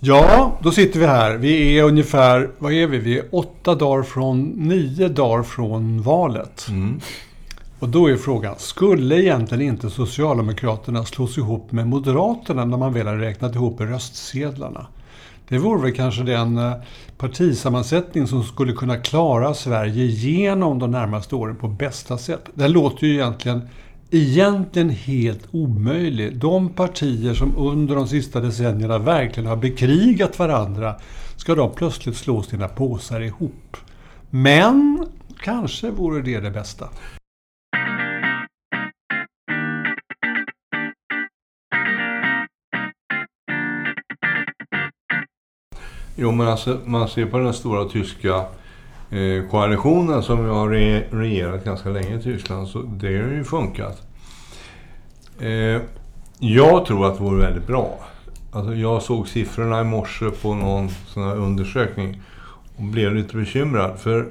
Ja, då sitter vi här. Vi är ungefär, vad är vi? Vi är åtta dagar från, nio dagar från valet. Mm. Och då är frågan, skulle egentligen inte Socialdemokraterna slås ihop med Moderaterna när man väl har räknat ihop röstsedlarna? Det vore väl kanske den eh, partisammansättning som skulle kunna klara Sverige genom de närmaste åren på bästa sätt. Det låter ju egentligen, egentligen helt omöjlig. De partier som under de sista decennierna verkligen har bekrigat varandra, ska de plötsligt slå sina påsar ihop? Men kanske vore det det bästa. Jo, men alltså, man ser på den stora tyska eh, koalitionen som har regerat ganska länge i Tyskland, så det har ju funkat. Eh, jag tror att det vore väldigt bra. Alltså, jag såg siffrorna i morse på någon sån här undersökning och blev lite bekymrad. För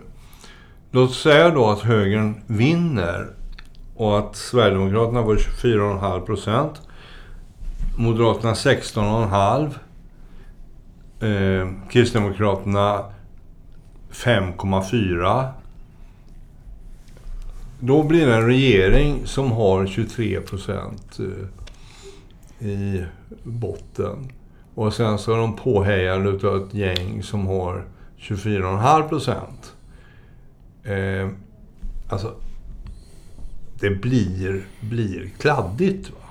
låt säga då att högern vinner och att Sverigedemokraterna får 24,5 procent. Moderaterna 16,5 eh, Kristdemokraterna 5,4. Då blir det en regering som har 23 procent eh, i botten. Och sen så är de påhejade utav ett gäng som har 24,5 procent. Eh, alltså, det blir, blir kladdigt. Va?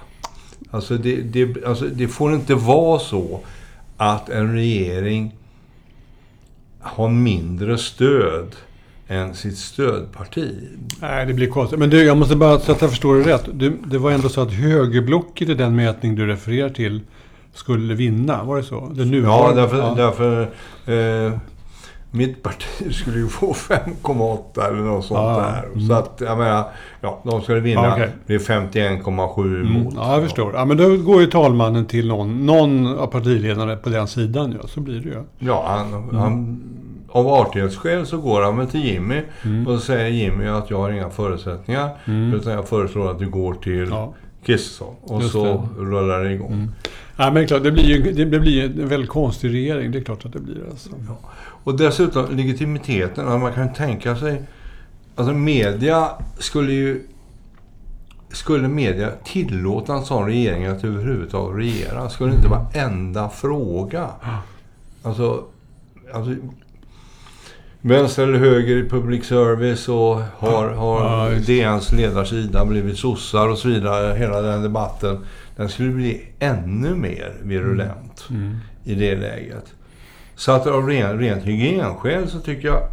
Alltså det, det, alltså det får inte vara så att en regering har mindre stöd än sitt stödparti. Nej, det blir konstigt. Men du, jag måste bara så att jag förstår det rätt. Du, det var ändå så att högerblocket i den mätning du refererar till skulle vinna, var det så? Det ja, därför, ja. därför eh, mitt parti skulle ju få 5,8 eller något sånt ja, där. Mm. Så att, jag menar, ja, de skulle vinna. Ja, okay. Det är 51,7 mm. mot. Ja, jag förstår. Ja, men då går ju talmannen till någon, någon av partiledarna på den sidan. Ja, så blir det ju. Ja, han, mm. han, av artighetsskäl så går han väl till Jimmy mm. och så säger Jimmy att jag har inga förutsättningar. Mm. Utan jag föreslår att du går till ja. Kristersson. Och Just så det. rullar det igång. Mm. Ja, men klart, det blir ju det blir en väldigt konstig regering. Det är klart att det blir. Alltså. Ja. Och dessutom legitimiteten. Man kan tänka sig... Alltså media skulle ju... Skulle media tillåta en sån regering att överhuvudtaget regera? Skulle det inte vara enda fråga? Alltså... alltså vänster eller höger i public service och har, har ja, DNs ledarsida blivit sossar och så vidare. Hela den debatten. Den skulle bli ännu mer virulent. Mm. i det läget. Så att av ren, rent hygienskäl så tycker jag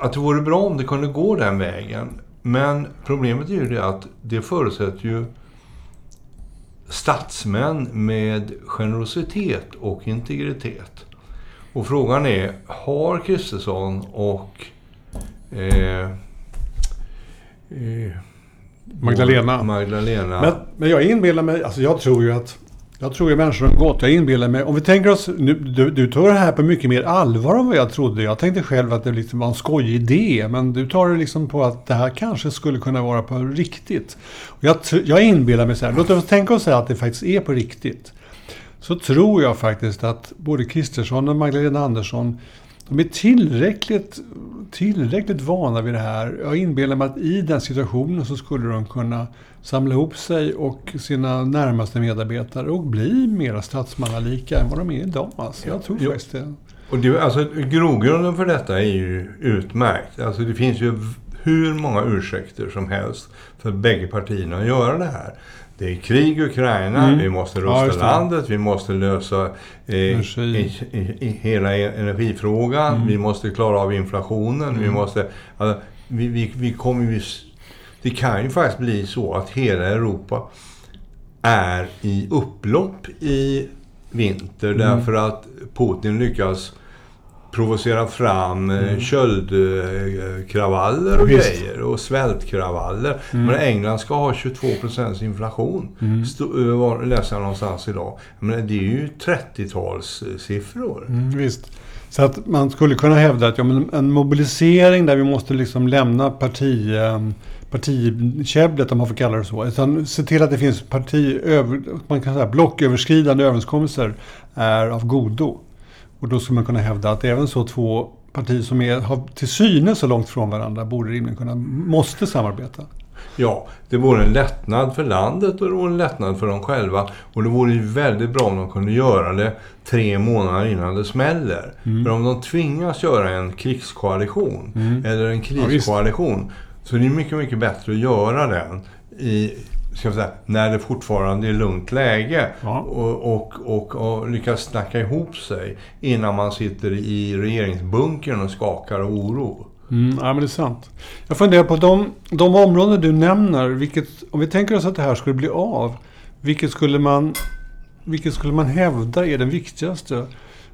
att det vore bra om det kunde gå den vägen. Men problemet är ju det att det förutsätter ju statsmän med generositet och integritet. Och frågan är, har Kristersson och eh, eh, Magdalena. Magdalena. Men, men jag inbillar mig, alltså jag tror ju att jag tror ju människor har gått. Jag inbillar mig. Om vi tänker oss, nu, du, du tar det här på mycket mer allvar än vad jag trodde. Jag tänkte själv att det liksom var en skojig idé. Men du tar det liksom på att det här kanske skulle kunna vara på riktigt. Och jag, jag inbillar mig så här. Låt oss tänka oss att det faktiskt är på riktigt. Så tror jag faktiskt att både Kristersson och Magdalena Andersson de är tillräckligt, tillräckligt vana vid det här. Jag inbillar mig att i den situationen så skulle de kunna samla ihop sig och sina närmaste medarbetare och bli mera statsmannalika än vad de är idag. Alltså, jag tror ja. faktiskt det. Och det, alltså, grogrunden för detta är ju utmärkt. Alltså, det finns ju hur många ursäkter som helst för bägge partierna att göra det här. Det är krig i Ukraina, mm. vi måste rusta ja, landet, vi måste lösa eh, i, i, hela energifrågan, mm. vi måste klara av inflationen, mm. vi måste... Alltså, vi, vi, vi kommer ju... Det kan ju faktiskt bli så att hela Europa är i upplopp i vinter mm. därför att Putin lyckas provocera fram eh, mm. köldkravaller och Visst. grejer och svältkravaller. Mm. Men England ska ha 22% inflation. Mm. Stå, var, läste jag någonstans idag. Men det är ju 30-talssiffror. Mm, visst. Så att man skulle kunna hävda att ja, men en mobilisering där vi måste liksom lämna parti, partikäbblet, om man får kalla det så. Utan se till att det finns parti, man kan säga, blocköverskridande överenskommelser är av godo. Och då skulle man kunna hävda att även så två partier som är, har till synes så långt från varandra borde rimligen kunna, måste samarbeta. Ja, det vore en lättnad för landet och det vore en lättnad för dem själva. Och det vore ju väldigt bra om de kunde göra det tre månader innan det smäller. Mm. För om de tvingas göra en krigskoalition mm. eller en kriskoalition ja, så det är mycket, mycket bättre att göra den i ska säga, när det fortfarande är lugnt läge ja. och, och, och, och, lyckas snacka ihop sig innan man sitter i regeringsbunkern och skakar av oro. Mm, ja, men det är sant. Jag funderar på de, de områden du nämner. Vilket, om vi tänker oss att det här skulle bli av. Vilket skulle man, vilket skulle man hävda är den viktigaste?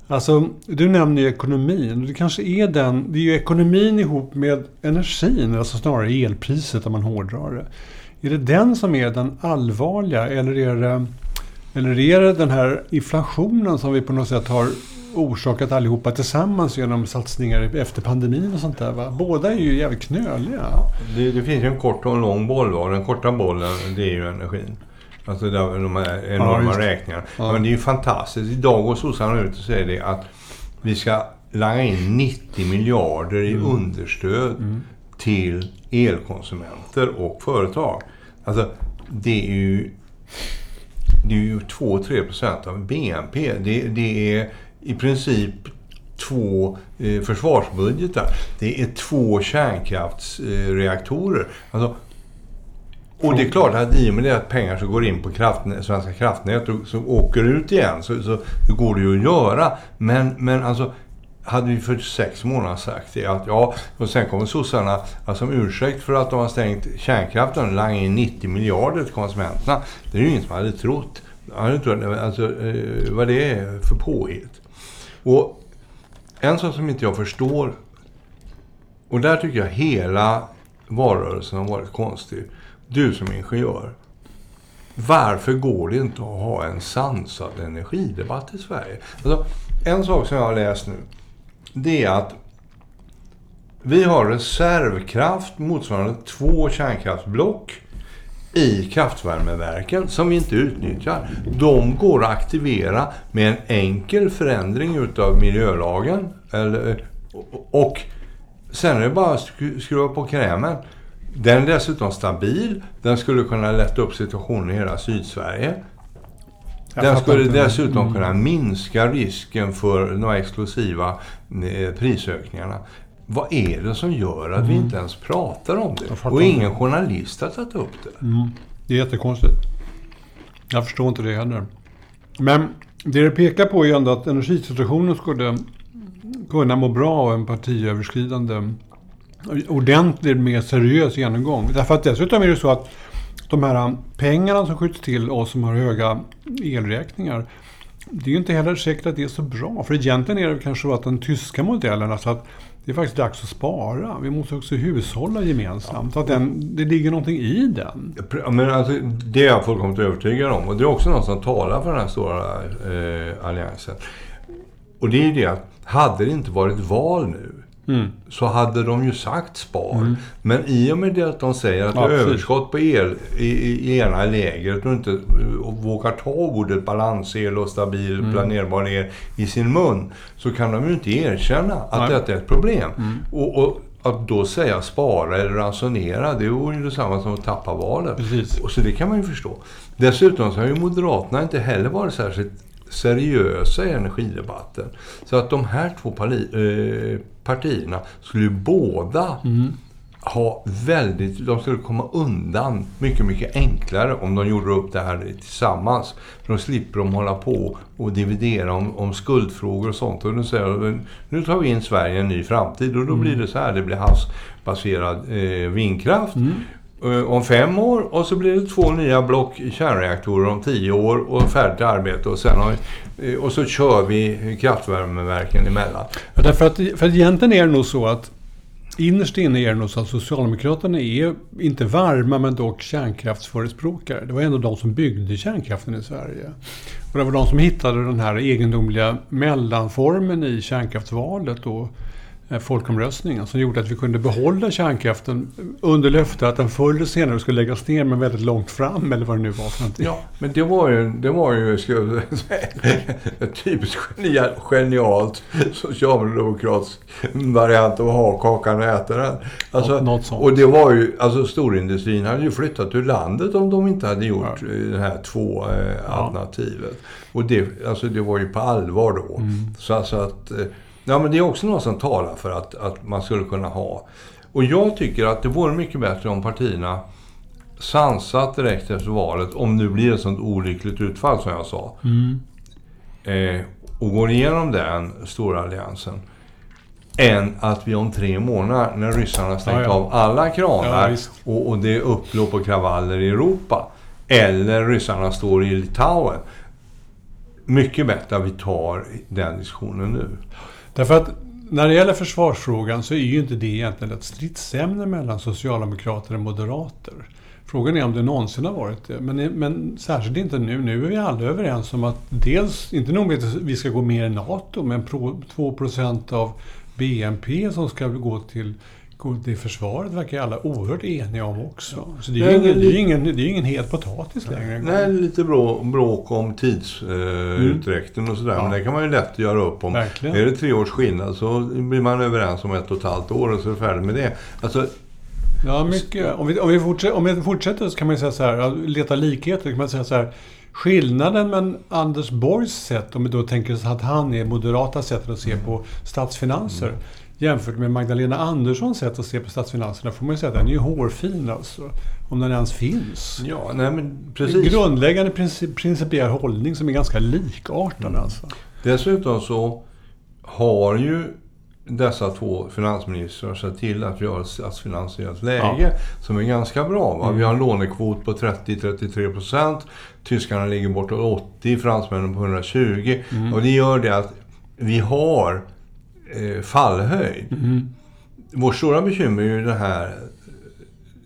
Alltså, du nämner ju ekonomin. Det kanske är den. Det är ju ekonomin ihop med energin. Alltså snarare elpriset om man hårdrar det. Är det den som är den allvarliga eller är det, eller är det den här inflationen som vi på något sätt har orsakat allihopa tillsammans genom satsningar efter pandemin och sånt där. Va? Båda är ju jävligt knöliga. Det, det finns ju en kort och en lång boll. Va? Den korta bollen, det är ju energin. Alltså de här enorma ja, räkningarna. Ja. Men det är ju fantastiskt. Idag går sossarna ut och säger det att vi ska langa in 90 miljarder i mm. understöd mm. till elkonsumenter och företag. Alltså, det är ju... Det är ju 2-3 procent av BNP. Det, det är i princip två eh, försvarsbudgetar. Det är två kärnkraftsreaktorer. Alltså, och det är klart att i och med det att pengar som går in på kraft, Svenska kraftnät och som åker ut igen så, så, så, går det ju att göra. Men, men alltså, hade vi för sex månader sagt det att ja, och sen kommer sossarna alltså, som ursäkt för att de har stängt kärnkraften och in 90 miljarder till konsumenterna. Det är ju ingen som hade trott. Alltså, eh, vad det är för påhitt. Och en sak som inte jag förstår, och där tycker jag hela valrörelsen har varit konstig. Du som ingenjör. Varför går det inte att ha en sansad energidebatt i Sverige? Alltså, en sak som jag har läst nu, det är att vi har reservkraft motsvarande två kärnkraftsblock i kraftvärmeverken som vi inte utnyttjar. De går att aktivera med en enkel förändring utav miljölagen. Eller, och sen är det bara att skruva på krämen. Den är dessutom stabil. Den skulle kunna lätta upp situationen i hela Sydsverige. Den skulle dessutom mm. kunna minska risken för några exklusiva eh, prisökningarna. Vad är det som gör att mm. vi inte ens pratar om det? Och ingen journalist har tagit upp det. Mm. Det är jättekonstigt. Jag förstår inte det heller. Men det det pekar på är ändå att energisituationen skulle kunna må bra av en partiöverskridande ordentlig, mer seriös genomgång. Därför att dessutom är det så att de här pengarna som skjuts till oss som har höga elräkningar det är ju inte heller säkert att det är så bra. För egentligen är det kanske så att den tyska modellen, alltså att det är faktiskt dags att spara. Vi måste också hushålla gemensamt. Ja. Att den, det ligger någonting i den. Men alltså, det är jag fullkomligt övertygad om. Och det är också något som talar för den här stora eh, alliansen. Och det är ju det att, hade det inte varit val nu Mm. så hade de ju sagt spar. Mm. Men i och med det att de säger att ja, det är överskott på el i, i ena lägret och inte och vågar ta ordet balansel och stabil mm. planerbar el i sin mun så kan de ju inte erkänna att Nej. detta är ett problem. Mm. Och, och, att då säga spara eller ransonera, det vore ju detsamma som att tappa valet. Precis. Och så det kan man ju förstå. Dessutom så har ju Moderaterna inte heller varit särskilt seriösa i energidebatten. Så att de här två eh, partierna skulle ju båda mm. ha väldigt... De skulle komma undan mycket, mycket enklare om de gjorde upp det här tillsammans. För då slipper de hålla på och dividera om, om skuldfrågor och sånt. Och nu säger nu tar vi in Sverige i en ny framtid och då mm. blir det så här. Det blir havsbaserad eh, vindkraft. Mm. Eh, om fem år och så blir det två nya block kärnreaktorer om tio år och färdigt arbete och sen har, eh, och så kör vi kraftvärmeverken emellan. Ja, därför att, för egentligen är det nog så att innerst inne är det nog så att Socialdemokraterna är inte varma men dock kärnkraftsförespråkare. Det var ändå de som byggde kärnkraften i Sverige. Och det var de som hittade den här egendomliga mellanformen i kärnkraftsvalet. Och folkomröstningen som gjorde att vi kunde behålla kärnkraften under löfte att den förr eller senare skulle läggas ner men väldigt långt fram eller vad det nu var för någonting. Ja, men det var ju, det var ju ett typiskt genialt, genialt socialdemokratisk variant av ha kakan och äta den. Alltså, Nå- något sånt. och det var ju, alltså storindustrin hade ju flyttat ur landet om de inte hade gjort eh, det här två eh, alternativet. Och det, alltså, det var ju på allvar då. Mm. Så alltså att, eh, ja men det är också något som talar för att, att man skulle kunna ha. Och jag tycker att det vore mycket bättre om partierna sansat direkt efter valet, om det blir ett sånt olyckligt utfall som jag sa. Mm. Eh, och går igenom den stora alliansen. Än att vi om tre månader, när ryssarna stängt Ja, ja. av alla Ja, kranar visst. och, och det är upplopp och kravaller i Europa. Eller ryssarna står i Litauen. Mycket bättre att vi tar den diskussionen nu. Därför att när det gäller försvarsfrågan så är ju inte det egentligen ett stridsämne mellan socialdemokrater och moderater. Frågan är om det någonsin har varit det. Men, men särskilt inte nu. Nu är vi alla överens om att dels, inte nog med att vi ska gå med i NATO, men 2% av BNP som ska gå till, gå till försvaret verkar alla oerhört eniga om också. Så det är ju Nej, ingen, det är det- ingen, det är ingen het potatis längre. Nej, lite brå, bråk om tidsutdräkten och sådär. Mm. Ja. Men det kan man ju lätt göra upp om. Verkligen. Är det tre års skillnad så blir man överens om ett och ett halvt år och så är det färdigt med det. Alltså, Ja, mycket. Om vi, om, vi fortsätter, om vi fortsätter så kan man ju säga så här, leta likheter, kan man säga så här. Skillnaden med Anders Borgs sätt, om vi då tänker oss att han är moderata sättet att se på statsfinanser, jämfört med Magdalena Anderssons sätt att se på statsfinanserna, får man ju säga att den är ju hårfin alltså. Om den ens finns. ja, nej men En precis. grundläggande princip, principiell hållning som är ganska likartad alltså. Dessutom så har ju dessa två finansministrar sett till att vi har ett statsfinansiellt läge som är ganska bra. Va? Vi har en lånekvot på 30-33 procent. Tyskarna ligger bortåt 80, fransmännen på 120. Och det gör det att vi har eh, fallhöjd. Vårt stora bekymmer är ju det här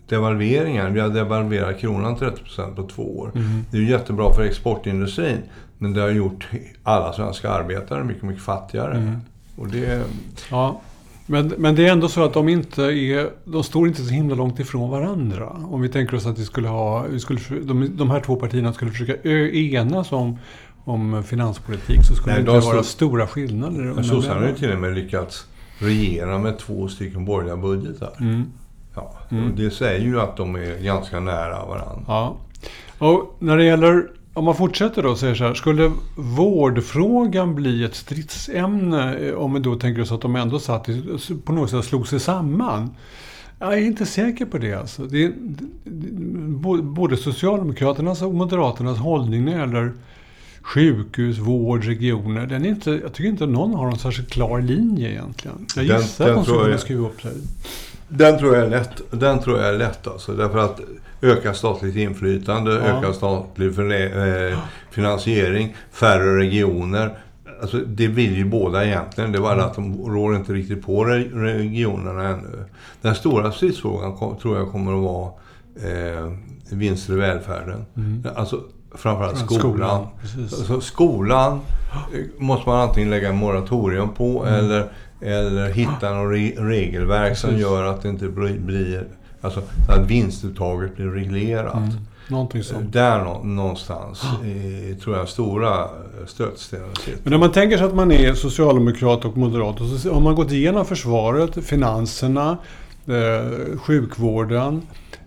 devalveringen. Vi har devalverat kronan 30% på två år. Det är ju jättebra för exportindustrin. Men det har gjort alla svenska arbetare mycket, mycket fattigare. Och det... Ja. Men, men det är ändå så att de inte är, de står inte så himla långt ifrån varandra. Om vi tänker oss att vi skulle ha, vi skulle, de, de här två partierna skulle försöka enas om, om finanspolitik så skulle Nej, det de inte vara stod- stora skillnader. Sossarna har ju till och med lyckats regera med två stycken borgerliga budgetar. Mm. Ja, och det säger ju att de är ganska nära varandra. Ja. Och när det gäller, om man fortsätter då och säger så här, skulle vårdfrågan bli ett stridsämne eh, om vi då tänker oss att de ändå satt i, på något sätt slog sig samman? Jag är inte säker på det alltså. Det, det, både Socialdemokraternas och Moderaternas hållning när det gäller sjukhus, vård, regioner. Den är inte, jag tycker inte någon har en särskilt klar linje egentligen. Jag Den- gissar den att de skulle kunna skruva upp sig. Den tror jag är lätt. Den tror jag är lätt alltså. Därför att öka statligt inflytande, Ja. öka statlig eh, finansiering, färre regioner. Alltså, det vill ju båda egentligen. Det är bara att de rår inte riktigt på re- regionerna ännu. Den stora stridsfrågan tror jag kommer att vara eh, vinster i välfärden. Alltså framförallt skolan. skolan, precis. Alltså, skolan eh, måste man antingen lägga en moratorium på eller, eller hitta något re regelverk som Precis. gör att det inte blir, alltså att vinstuttaget blir reglerat. Mm. Någonting sånt. Där nå, någonstans eh, tror jag stora stötstenar sitter. Men om man tänker sig att man är socialdemokrat och moderat och så har man gått igenom försvaret, finanserna, eh, sjukvården,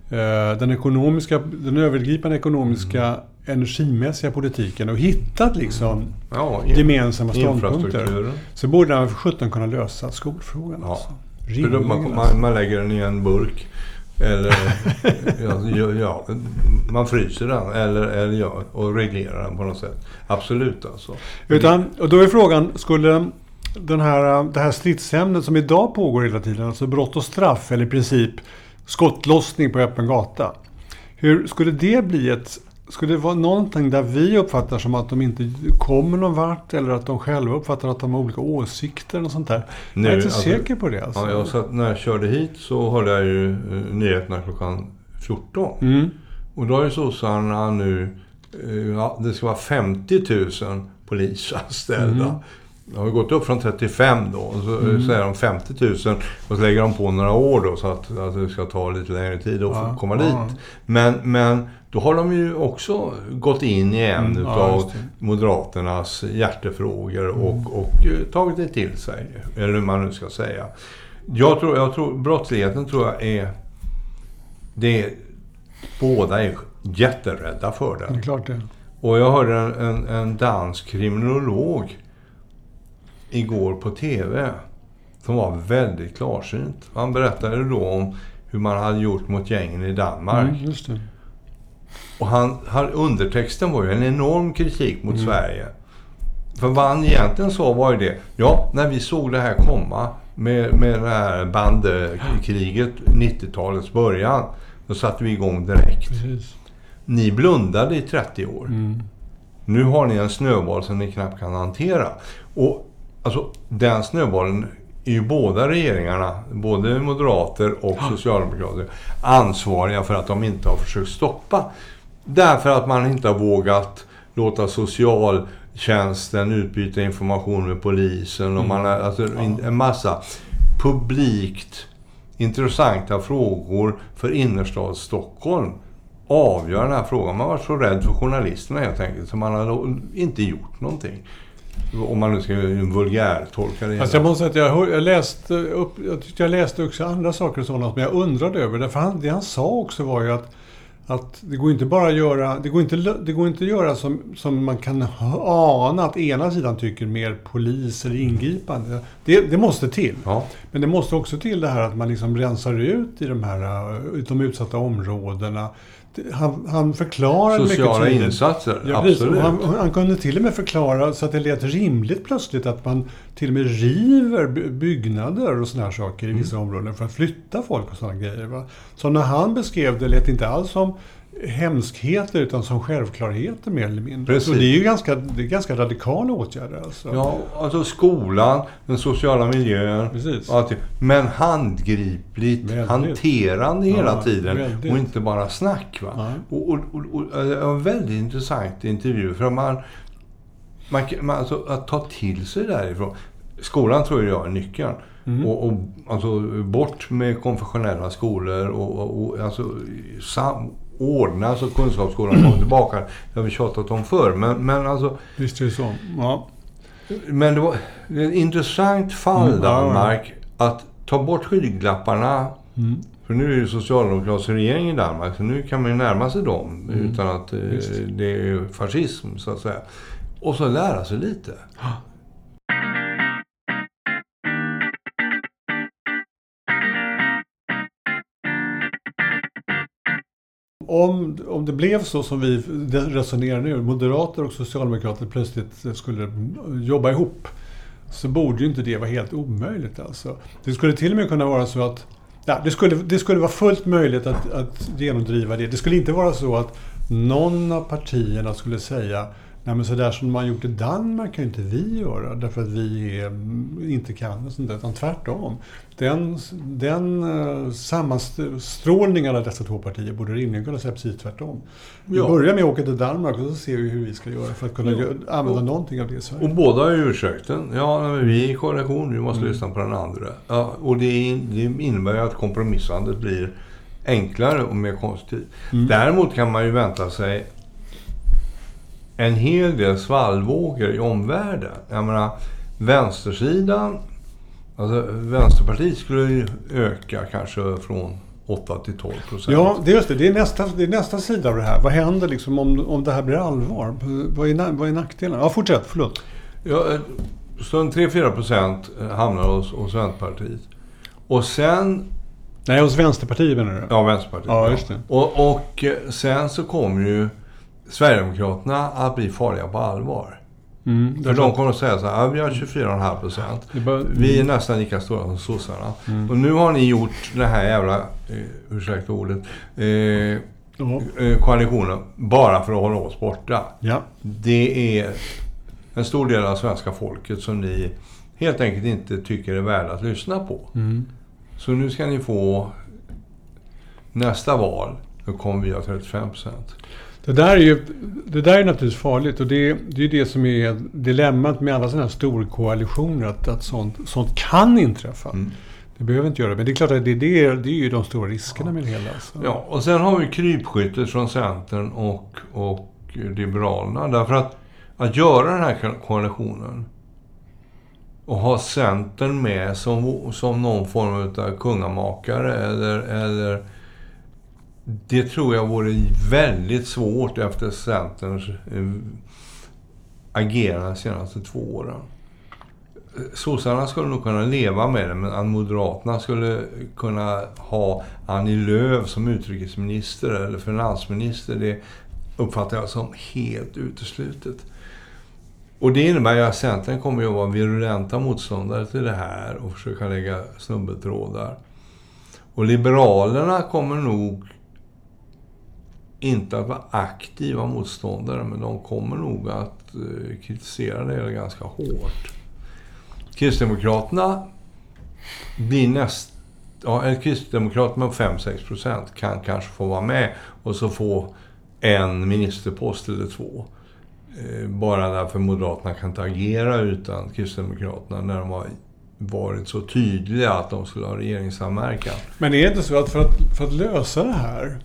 eh, den, ekonomiska, den övergripande ekonomiska energimässiga politiken och hittat liksom Ja, in, gemensamma ståndpunkter. Så borde man för sjutton kunna lösa skolfrågan. Ja. Alltså. Rimligen, man, man, man lägger den i en burk. Eller ja, ja, ja, man fryser den eller, eller ja, och reglerar den på något sätt. Absolut alltså. Utan, och då är frågan, skulle den här, det här stridsämnet som idag pågår hela tiden, alltså brott och straff, eller i princip skottlossning på öppen gata. Hur skulle det bli ett... Skulle det vara någonting där vi uppfattar som att de inte kommer någon vart eller att de själva uppfattar att de har olika åsikter och sånt där? jag är inte alltså- säker på det. Alltså. Ja, jag satt, när jag körde hit så hörde jag ju eh, nyheterna klockan 14. Mm. Och då har ju sossarna nu, eh, ja, det ska vara 50 000 polisanställda. det har gått upp från 35 då. Och så mm. säger de 50 000 och så lägger de på några år då så att, att det ska ta lite längre tid att ja, komma ja. dit. Men, men då har de ju också gått in i en mm, utav ja, Moderaternas hjärtefrågor och, mm. och, och eh, tagit det till sig. Eller hur man nu ska säga. Jag tror, jag tror brottsligheten tror jag är... Det är båda är jätterädda för det. Det är klart det. Och jag hörde en, en, en dansk kriminolog igår på TV som var väldigt klarsynt. Han berättade då om hur man hade gjort mot gängen i Danmark. Mm. Och han, han, undertexten var ju en enorm kritik mot mm. Sverige. För vad han egentligen sa var ju det. Ja, när vi såg det här komma med, med det här bandkriget, 90-talets början. Då satte vi igång direkt. Precis. Ni blundade i 30 år. Mm. Nu har ni en snöboll som ni knappt kan hantera. Och alltså, den snöbollen är ju båda regeringarna, både moderater och socialdemokrater, ansvariga för att de inte har försökt stoppa. Därför att man inte har vågat låta socialtjänsten utbyta information med polisen och man har, alltså, en massa publikt intressanta frågor för innerstads Stockholm avgöra den här frågan. Man var så rädd för journalisterna helt enkelt så man har inte gjort någonting. Om man nu ska vulgär tolka det. Alltså jag måste säga att jag, hör, jag läste upp, jag tyckte jag läste också andra saker och sådant, men jag undrade över det. För han, det han sa också var ju att att det går inte bara att göra, det går inte, det går inte att göra som, som man kan ana att ena sidan tycker mer polis eller ingripande. Det, det måste till. Ja. Men det måste också till det här att man liksom rensar ut i de här de utsatta områdena han, han förklarade Sociala mycket insatser, ja, absolut. Han, han, kunde till och med förklara så att det lät rimligt plötsligt att man till och med river byggnader och sådana här saker i vissa mm. områden för att flytta folk och sådana grejer. Va? Så när han beskrev det lät det inte alls som hemskheter utan som självklarheter mer eller mindre. Precis. Så det är ju ganska, det är ganska radikala åtgärder. Alltså. Ja, alltså skolan, den sociala miljön. Precis. Allting. Men handgripligt, väldigt. hanterande hela ja, tiden. Väldigt. Och inte bara snack. Va? Ja. Och, och, och, och, det var en väldigt intressant intervju. För man, man, man, alltså, att ta till sig därifrån. Skolan tror jag är nyckeln. Mm. Och, och, alltså, bort med konfessionella skolor och, och, och alltså, sam, ordna så Kunskapsskolan kommer tillbaka. Det har vi tjatat om förr. Men, men alltså... Visst är det så. Ja. Men det var ett intressant fall, mm, Danmark, att ta bort skygglapparna. Mm. För nu är det socialdemokratisk regering i Danmark, så nu kan man ju närma sig dem mm. utan att eh, det är fascism, så att säga. Och så lära sig lite. Om, om det blev så som vi resonerar nu, moderater och socialdemokrater plötsligt skulle jobba ihop, så borde ju inte det vara helt omöjligt. Alltså. Det skulle till och med kunna vara så att ja, det, skulle, det skulle vara fullt möjligt att, att genomdriva det. Det skulle inte vara så att någon av partierna skulle säga Nej men sådär som man gjort i Danmark kan ju inte vi göra därför att vi är, mm, inte kan och sånt där. Utan tvärtom. Den, den uh, sammanstrålningen av dessa två partier borde rimligen kunna säga precis tvärtom. Vi ja. börjar med att åka till Danmark och så ser vi hur vi ska göra för att kunna ja. använda och, någonting av det i Sverige. Och båda har ju ursäkten. Ja, vi är i koalition, vi måste mm. lyssna på den andra. Ja, och det, det innebär ju att kompromissandet blir enklare och mer konstruktivt. Mm. Däremot kan man ju vänta sig en hel del svallvågor i omvärlden. Jag menar, vänstersidan, alltså Vänsterpartiet skulle ju öka kanske från 8 till 12 procent. Ja, det är just det. Det är, nästa, det är nästa sida av det här. Vad händer liksom om, om det här blir allvar? Vad är, vad är nackdelen? Ja, fortsätt. Förlåt. Ja, eh, så en 3-4 procent hamnar hos, hos Vänsterpartiet. Och sen... Nej, hos Vänsterpartiet menar du? Ja, Vänsterpartiet. Ja, just det. Och, och eh, sen så kommer ju Sverigedemokraterna att bli farliga på allvar. Mm, För de kommer att säga så här, ja, vi har 24,5 procent. Vi är nästan lika stora som sossarna. Mm. Och nu har ni gjort den här jävla, eh, ursäkta ordet, eh, eh, koalitionen bara för att hålla oss borta. Ja. Det är en stor del av svenska folket som ni helt enkelt inte tycker är värda att lyssna på. Mm. Så nu ska ni få nästa val, då kommer vi ha 35 procent. Det där är ju det där är naturligtvis farligt och det, det är det som är dilemmat med alla sådana här storkoalitioner. Att, att sånt, sånt kan inträffa. Mm. Det behöver inte göra men det är klart att det, det, är, det är ju de stora riskerna med det hela. Så. Ja, och sen har vi krypskyttet från Centern och, och Liberalerna. Därför att, att göra den här koalitionen och ha Centern med som, som någon form av kungamakare eller, eller det tror jag vore väldigt svårt efter Centerns eh, agerande de senaste två åren. Sossarna skulle nog kunna leva med det, men att Moderaterna skulle kunna ha Annie Lööf som utrikesminister eller finansminister. Det uppfattar jag som helt uteslutet. Och det innebär ju att Centern kommer att vara virulenta motståndare till det här och försöka lägga snubbeltrådar. Och Liberalerna kommer nog inte att vara aktiva motståndare, men de kommer nog att eh, kritisera det ganska hårt. Kristdemokraterna blir näst... Ja, en kristdemokrat med 5-6 procent kan kanske få vara med och så få en ministerpost eller två. Eh, bara därför Moderaterna kan inte agera utan Kristdemokraterna när de har varit så tydliga att de skulle ha regeringssamverkan. Men är det inte så att för, att för att lösa det här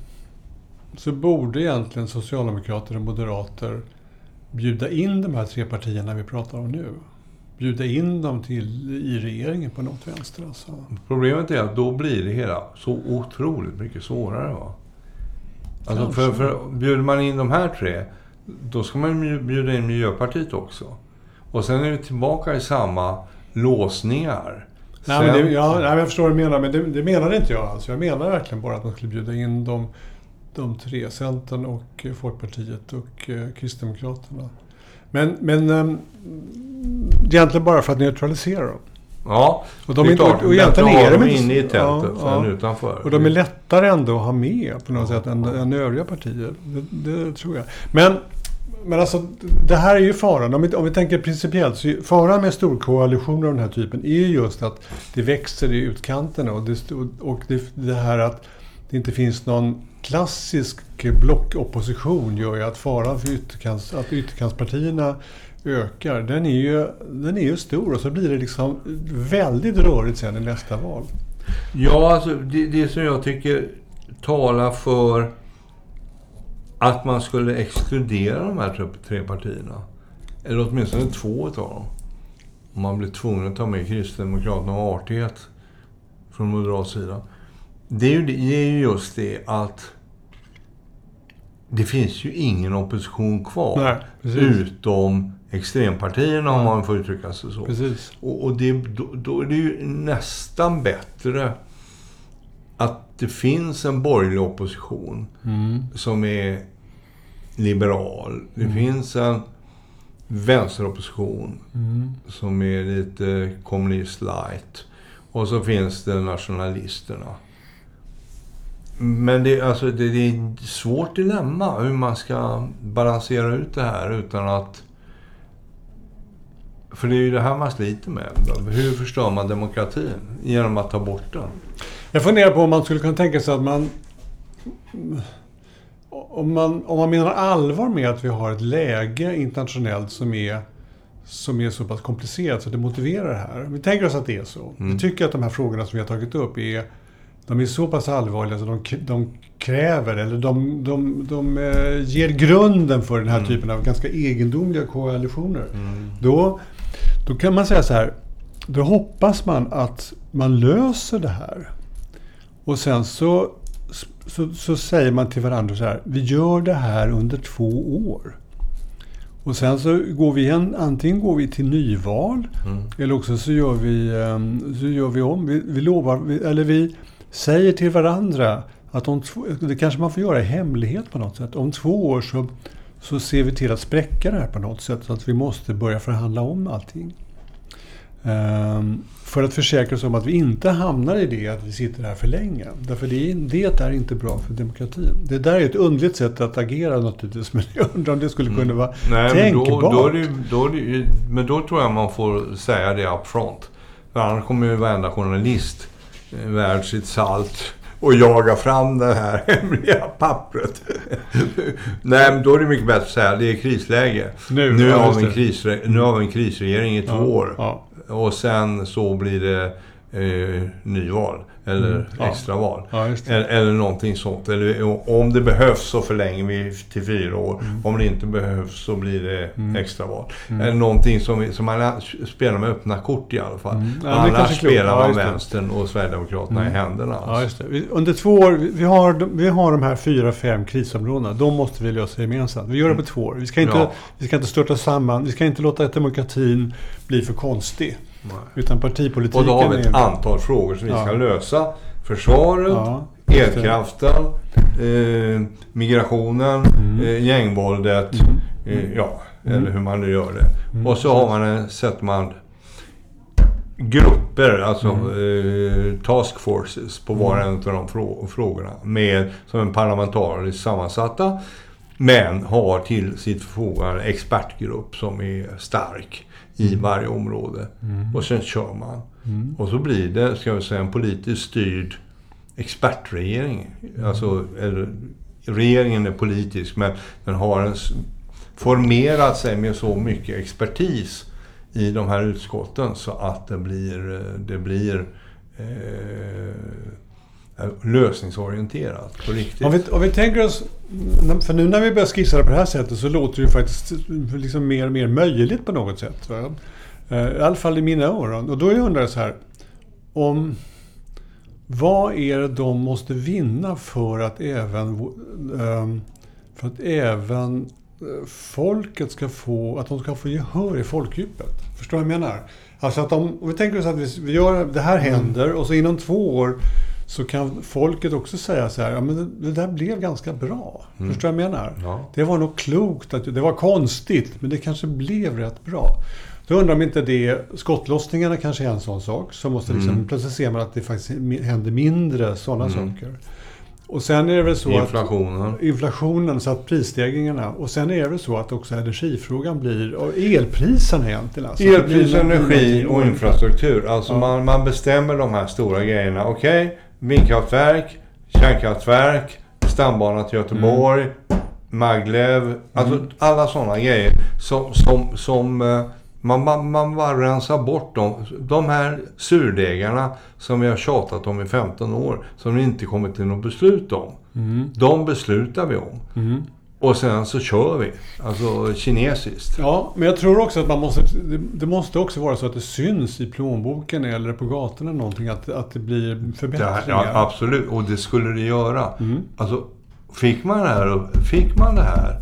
så borde egentligen socialdemokrater och moderater bjuda in de här tre partierna vi pratar om nu. Bjuda in dem till, i regeringen på något vänster. Alltså. Problemet är att då blir det hela så otroligt mycket svårare. Va? Alltså för, för bjuder man in de här tre, då ska man bjuda in Miljöpartiet också. Och sen är vi tillbaka i samma låsningar. Nej, sen... men det, ja, jag förstår vad du menar, men det, det menade inte jag alls. Jag menar verkligen bara att man skulle bjuda in de de tre, Centern och Folkpartiet och eh, Kristdemokraterna. Men, men äm, egentligen bara för att neutralisera dem. Ja, och de det är klart. Och, egentligen är de inne i tältet ja, ja. utanför. Och de är lättare ändå att ha med på något ja, sätt än, ja. än övriga partier. Det, det, tror jag. Men, men alltså, det här är ju faran. Om vi, om vi tänker principiellt. Så faran med storkoalitioner av den här typen är ju just att det växer i utkanterna. Och det, och det, det här att det inte finns någon klassisk blockopposition gör ju att faran för ytterkants, att ytterkantspartierna ökar, den är, ju, den är ju stor och så blir det liksom väldigt rörigt sen i nästa val. Ja, alltså det, det som jag tycker talar för att man skulle exkludera de här tre partierna. Eller åtminstone två av dem. Om man blir tvungen att ta med Kristdemokraterna och artighet från moderat sida. Det är, ju, det är ju just det att det finns ju ingen opposition kvar. Nej, utom extrempartierna om man får uttrycka sig så. Precis. Och, och det, då, då, är det ju nästan bättre att det finns en borgerlig opposition mm. som är liberal. Det mm. finns en vänsteropposition mm. som är lite kommunist light. Och så finns det nationalisterna. Men det, alltså, det, det är ett svårt dilemma hur man ska balansera ut det här utan att... För det är ju det här man sliter med. Hur förstör man demokratin? Genom att ta bort den. Jag funderar på om man skulle kunna tänka sig att man... Om man, om man menar allvar med att vi har ett läge internationellt som är, som är så pass komplicerat så att det motiverar det här. Vi tänker oss att det är så. Mm. Vi tycker att de här frågorna som vi har tagit upp är de är så pass allvarliga så de, de kräver, eller de, de, de eh, ger grunden för den här mm. typen av ganska egendomliga koalitioner. Mm. Då, då kan man säga så här, då hoppas man att man löser det här. Och sen så, så, så säger man till varandra så här, vi gör det här under två år. Och sen så går vi igen, antingen går vi till nyval mm. eller också så gör vi, ehm, så gör vi om. Vi, vi lovar, eller vi säger till varandra att om två, det kanske man får göra i hemlighet på något sätt. Om två år så, så ser vi till att spräcka det här på något sätt så att vi måste börja förhandla om allting. Um, för att försäkra oss om att vi inte hamnar i det att vi sitter här för länge. Därför det, det är inte bra för demokratin. Det där är ett underligt sätt att agera naturligtvis. Men jag undrar om det skulle kunna vara mm. Nej, tänkbart. Men då, då, det, då det, men då tror jag man får säga det up front. För annars kommer ju varenda journalist värd sitt salt och jaga fram det här hemliga pappret. Nej, men då är det mycket bättre att säga det är krisläge. Nu, Nu, ja, har, vi en kris, nu har vi en krisregering i två Ja, år. ja. Och sen så blir det eh, nyval. Eller Mm, ja. extraval. Ja. Eller, eller någonting sånt. Eller om det behövs så förlänger vi till fyra år. Mm. Om det inte behövs så blir det extraval. Eller någonting som, vi- som man spelar med öppna kort i alla fall. Mm. Ja, Annars spelar Ja, man. Mm. vänstern och Sverigedemokraterna i händerna. Alltså. Ja, Under två år, vi- har, vi har de här fyra, fem krisområdena. De måste vi lösa gemensamt. Vi gör det på två år. Vi ska inte, Ja. vi ska inte störta samman. Vi ska inte låta demokratin bli för konstig. Nej. Utan partipolitiken Och då har vi ett är... antal frågor som vi Ja. ska lösa. Försvaret, Ja, elkraften, eh, migrationen, Mm. eh, gängvåldet. Eh, ja, eller hur man nu gör det. Mm, och så har man en, sätter man grupper, alltså Mm. eh, task forces på var och en av de frå- frågorna. Med, som en parlamentariskt sammansatta. Men har till sitt förfogande en expertgrupp som är stark i varje område. Och sen kör man. Och så blir det, ska vi säga, en politiskt styrd expertregering. Alltså, eller, regeringen är politisk men den har en, formerat sig med så mycket expertis i de här utskotten så att det blir, eh, det blir eh, lösningsorienterat på riktigt. Om vi, om vi tänker oss... För nu när vi börjar skissa det på det här sättet så låter det ju faktiskt liksom mer och mer möjligt på något sätt. Va? Eh, I alla fall i mina öron. Och då undrar jag så här. Om... Vad är det de måste vinna för att även... ehm, För att även eh, folket ska få... Att de ska få gehör i folkdjupet. Förstår du vad jag menar? Alltså att om, om vi tänker oss att vi, vi gör, det här händer och så inom två år så kan folket också säga så här, ja men det, det där blev ganska bra. Förstår du vad jag menar? Ja. Det var nog klokt, att, det var konstigt, men det kanske blev rätt bra. Då undrar om inte det, skottlossningarna kanske är en sån sak. Så måste liksom, Plötsligt ser man att det faktiskt händer mindre sådana saker. Och sen är det väl så Inflationen. att inflationen, så att prisstegringarna. Och sen är det väl så att också energifrågan blir, och elpriserna egentligen. Alltså, Elpris, energi och infrastruktur. Alltså Ja. man, man bestämmer de här stora grejerna. Okej, vindkraftverk, kärnkraftverk, stambana till Göteborg, Maglev. Alltså Mm. alla sådana grejer som, som, som eh, man, man, man bara rensar bort dem. De här surdegarna som vi har tjatat om i 15 år, som vi inte kommit till något beslut om. Mm. De beslutar vi om. Mm. Och sen så kör vi. Alltså kinesiskt. Ja, men jag tror också att man måste... Det, måste också vara så att det syns i plånboken eller på gatorna någonting att, att det blir Det här, förbättringar. ja, absolut, och det skulle det göra. Mm. Alltså, fick man det här, fick man det här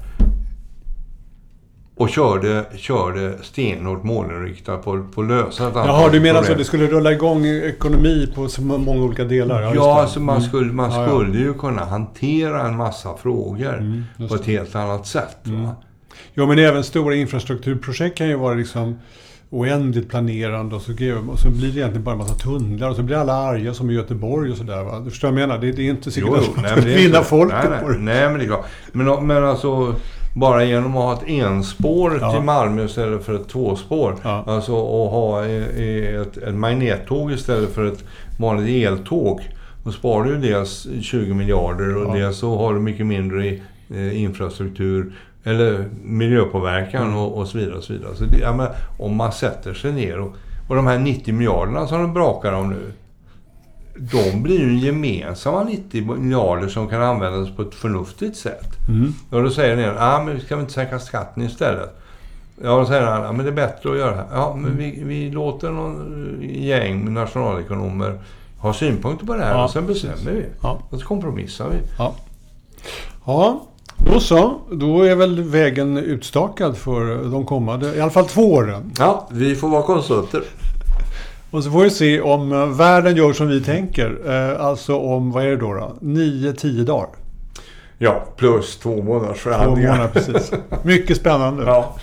och körde, körde stenhårt målinriktat på, på att lösa ett antal Jaha, du menar så att det skulle rulla igång ekonomi på så många olika delar? Ja, det. alltså man skulle, man Ja, ja. skulle ju kunna hantera en massa frågor Mm, på ett helt annat sätt. Va? Jo, men även stora infrastrukturprojekt kan ju vara liksom oändligt planerande och så, och så blir det egentligen bara en massa tunnlar och så blir alla arga som i Göteborg och sådär. Du förstår vad jag menar? Det, det är inte säkert Jo, att man nej, vinna folket nej, på nej, det. nej, men det är klart. Men, men alltså, bara genom att ha ett enspår Ja. till Malmö istället för ett tvåspår. Ja. Alltså att ha ett, ett magnettåg istället för ett vanligt eltåg. Då sparar du dels 20 miljarder och Ja. dels så har du mycket mindre i, eh, infrastruktur eller miljöpåverkan Mm. och, och så vidare. Och så vidare. Så det, ja, men, om man sätter sig ner och, och de här 90 miljarderna som de brakar om nu. De blir ju gemensamma 90 miljarder som kan användas på ett förnuftigt sätt. Mm. Och då säger ni, ah, men ska vi inte sänka skatten istället? Ja, då säger han, ah, men det är bättre att göra det här. Ja, men vi, vi låter någon gäng nationalekonomer ha synpunkter på det här Ja, och sen bestämmer vi. Ja. Och så kompromissar vi. Ja. ja, då så. Då är väl vägen utstakad för de kommande, i alla fall två åren. Ja, vi får vara konsulter. Och så får vi se om eh, världen gör som vi tänker. Eh, Alltså om, vad är det då? då? Nio, tio dagar. Ja, plus två månaders Två förhandlingar. månader precis. Mycket spännande. Ja.